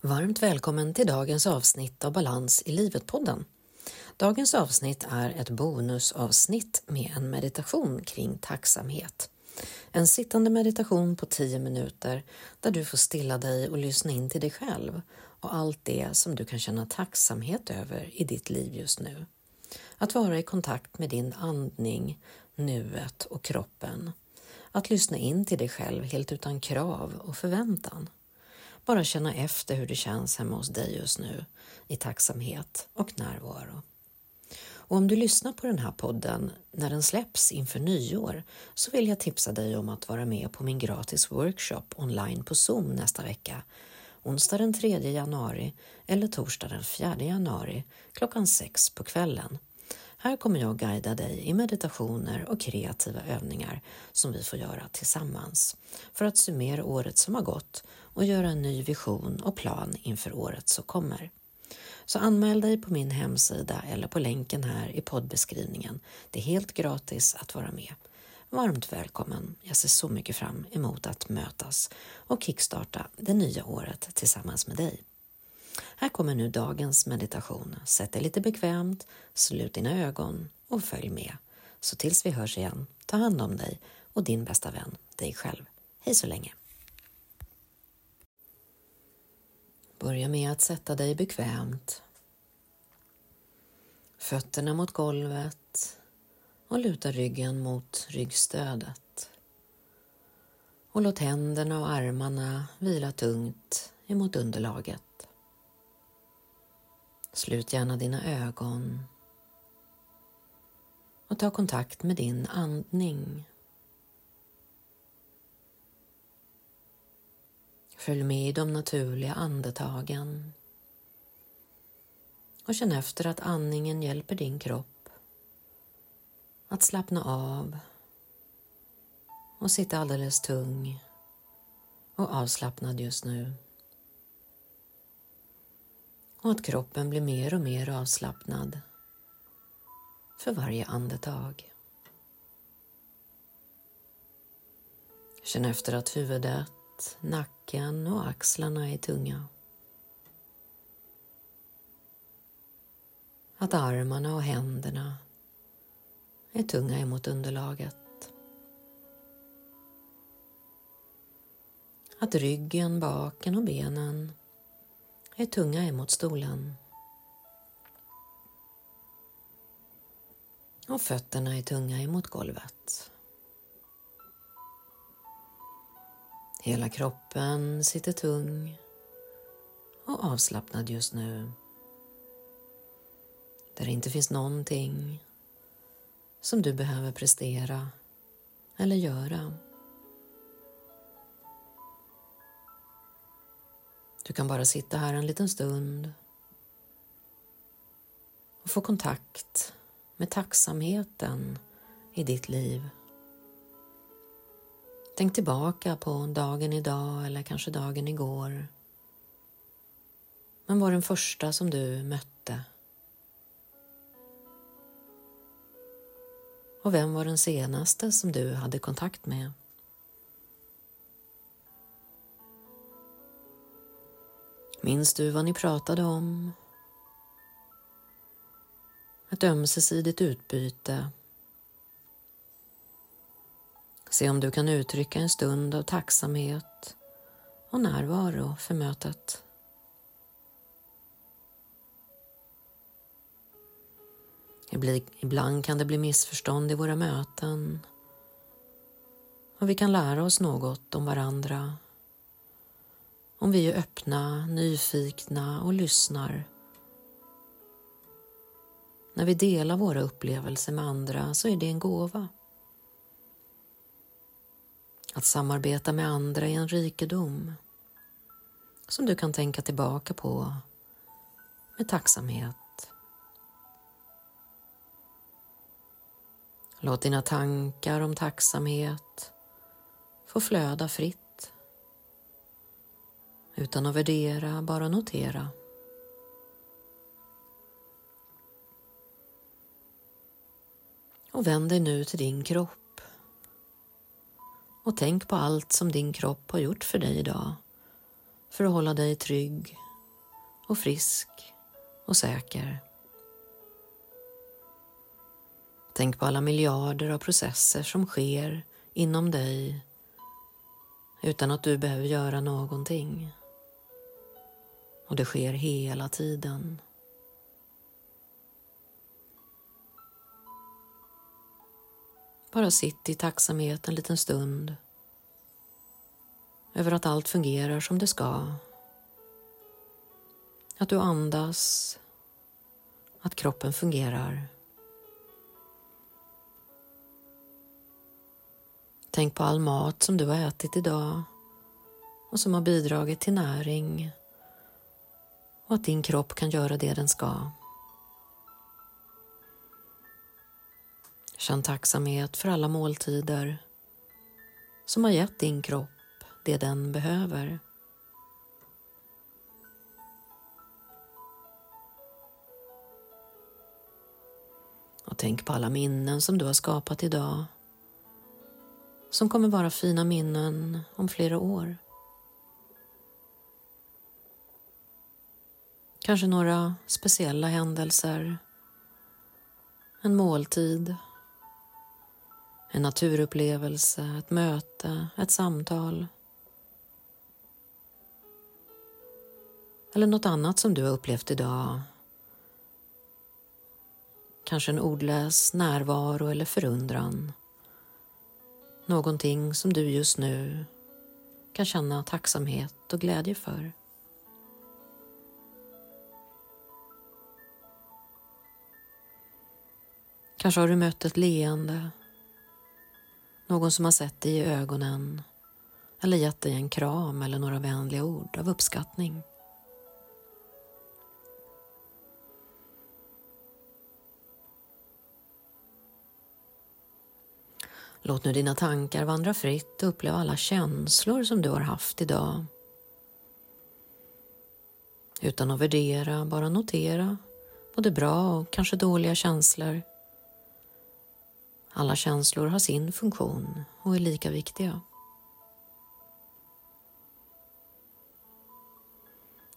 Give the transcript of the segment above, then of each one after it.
Varmt välkommen till dagens avsnitt av Balans i livet-podden. Dagens avsnitt är ett bonusavsnitt med en meditation kring tacksamhet. En sittande meditation på 10 minuter där du får stilla dig och lyssna in till dig själv och allt det som du kan känna tacksamhet över i ditt liv just nu. Att vara i kontakt med din andning, nuet och kroppen. Att lyssna in till dig själv helt utan krav och förväntan. Bara känna efter hur det känns hemma hos dig just nu i tacksamhet och närvaro. Och om du lyssnar på den här podden när den släpps inför nyår så vill jag tipsa dig om att vara med på min gratis workshop online på Zoom nästa vecka, onsdag den 3 januari eller torsdag den 4 januari klockan 6 på kvällen. Här kommer jag guida dig i meditationer och kreativa övningar som vi får göra tillsammans för att summera året som har gått och göra en ny vision och plan inför året som kommer. Så anmäl dig på min hemsida eller på länken här i poddbeskrivningen. Det är helt gratis att vara med. Varmt välkommen! Jag ser så mycket fram emot att mötas och kickstarta det nya året tillsammans med dig. Här kommer nu dagens meditation. Sätt dig lite bekvämt, slut dina ögon och följ med. Så tills vi hörs igen, ta hand om dig och din bästa vän, dig själv. Hej så länge! Börja med att sätta dig bekvämt. Fötterna mot golvet och luta ryggen mot ryggstödet. Och låt händerna och armarna vila tungt emot underlaget. Slut gärna dina ögon. Och ta kontakt med din andning. Följ med i de naturliga andetagen. Och känn efter att andningen hjälper din kropp att slappna av och sitta alldeles tung och avslappnad just nu och att kroppen blir mer och mer avslappnad för varje andetag. Känn efter att huvudet, nacken och axlarna är tunga. Att armarna och händerna är tunga emot underlaget. Att ryggen, baken och benen är tunga emot stolen. Och fötterna är tunga emot golvet. Hela kroppen sitter tung och avslappnad just nu. Där det inte finns någonting som du behöver prestera eller göra. Du kan bara sitta här en liten stund och få kontakt med tacksamheten i ditt liv. Tänk tillbaka på dagen idag eller kanske dagen igår. Men var den första som du mötte? Och vem var den senaste som du hade kontakt med? Minns du vad ni pratade om? Ett ömsesidigt utbyte. Se om du kan uttrycka en stund av tacksamhet och närvaro för mötet. Ibland kan det bli missförstånd i våra möten och vi kan lära oss något om varandra om vi är öppna, nyfikna och lyssnar. När vi delar våra upplevelser med andra så är det en gåva. Att samarbeta med andra är en rikedom som du kan tänka tillbaka på med tacksamhet. Låt dina tankar om tacksamhet få flöda fritt utan att värdera, bara notera. Och vänd dig nu till din kropp. Och tänk på allt som din kropp har gjort för dig idag för att hålla dig trygg och frisk och säker. Tänk på alla miljarder av processer som sker inom dig utan att du behöver göra någonting. Och det sker hela tiden. Bara sitt i tacksamhet en liten stund över att allt fungerar som det ska. Att du andas, att kroppen fungerar. Tänk på all mat som du har ätit idag och som har bidragit till näring och att din kropp kan göra det den ska. Känn tacksamhet för alla måltider som har gett din kropp det den behöver. Och tänk på alla minnen som du har skapat idag som kommer vara fina minnen om flera år. Kanske några speciella händelser, en måltid, en naturupplevelse, ett möte, ett samtal. Eller något annat som du har upplevt idag. Kanske en ordlös närvaro eller förundran. Någonting som du just nu kan känna tacksamhet och glädje för. Kanske har du mött ett leende, någon som har sett dig i ögonen eller gett dig en kram eller några vänliga ord av uppskattning. Låt nu dina tankar vandra fritt och uppleva alla känslor som du har haft idag. Utan att värdera, bara notera både bra och kanske dåliga känslor. Alla känslor har sin funktion och är lika viktiga.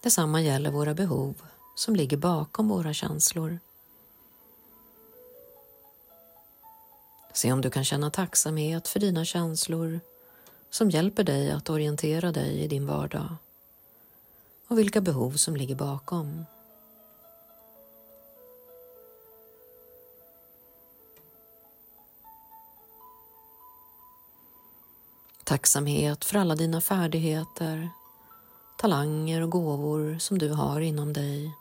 Detsamma gäller våra behov som ligger bakom våra känslor. Se om du kan känna tacksamhet för dina känslor som hjälper dig att orientera dig i din vardag och vilka behov som ligger bakom. Tacksamhet för alla dina färdigheter, talanger och gåvor som du har inom dig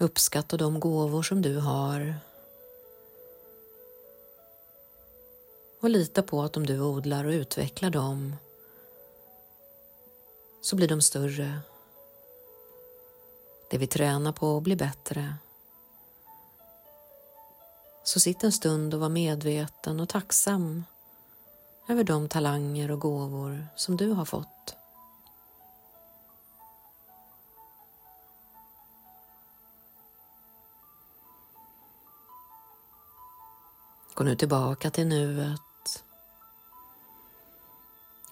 Uppskatta de gåvor som du har och lita på att om du odlar och utvecklar dem så blir de större. Det vi tränar på blir bättre. Så sitt en stund och var medveten och tacksam över de talanger och gåvor som du har fått. Gå nu tillbaka till nuet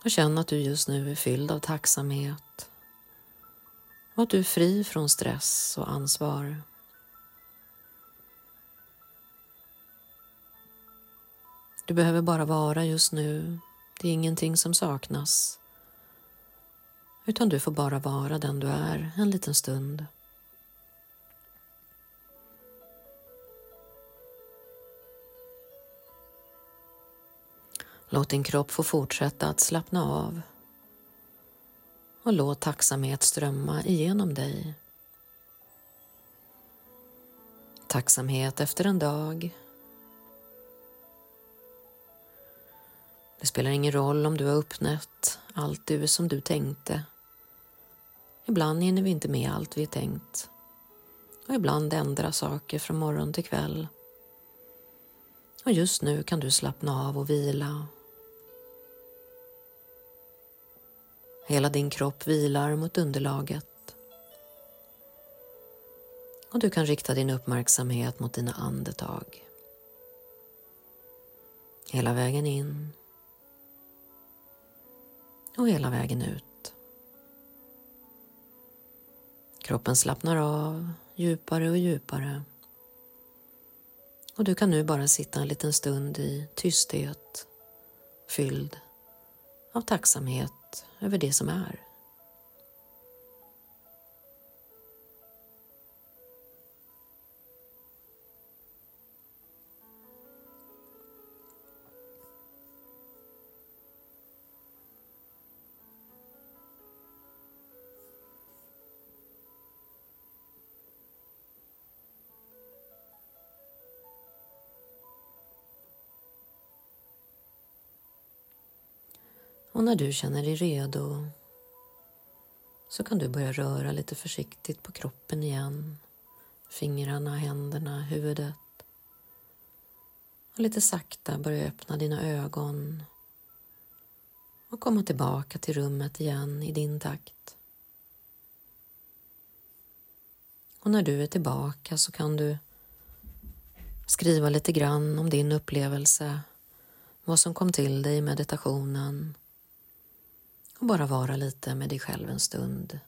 och känn att du just nu är fylld av tacksamhet och att du är fri från stress och ansvar. Du behöver bara vara just nu. Det är ingenting som saknas. Utan du får bara vara den du är en liten stund. Låt din kropp få fortsätta att slappna av och låt tacksamhet strömma igenom dig. Tacksamhet efter en dag. Det spelar ingen roll om du har uppnått allt du som du tänkte. Ibland hinner vi inte med allt vi tänkt och ibland ändra saker från morgon till kväll. Och just nu kan du slappna av och vila Hela din kropp vilar mot underlaget. Och du kan rikta din uppmärksamhet mot dina andetag. Hela vägen in och hela vägen ut. Kroppen slappnar av djupare och djupare och du kan nu bara sitta en liten stund i tysthet fylld av tacksamhet över det som är. Och när du känner dig redo så kan du börja röra lite försiktigt på kroppen igen. Fingrarna, händerna, huvudet. Och lite sakta börja öppna dina ögon och komma tillbaka till rummet igen i din takt. Och när du är tillbaka så kan du skriva lite grann om din upplevelse, vad som kom till dig i meditationen och bara vara lite med dig själv en stund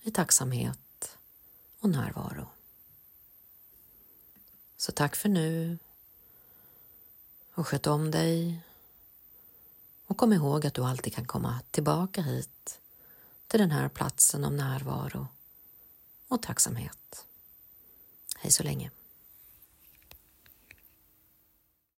i tacksamhet och närvaro. Så tack för nu och sköt om dig och kom ihåg att du alltid kan komma tillbaka hit till den här platsen av närvaro och tacksamhet. Hej så länge.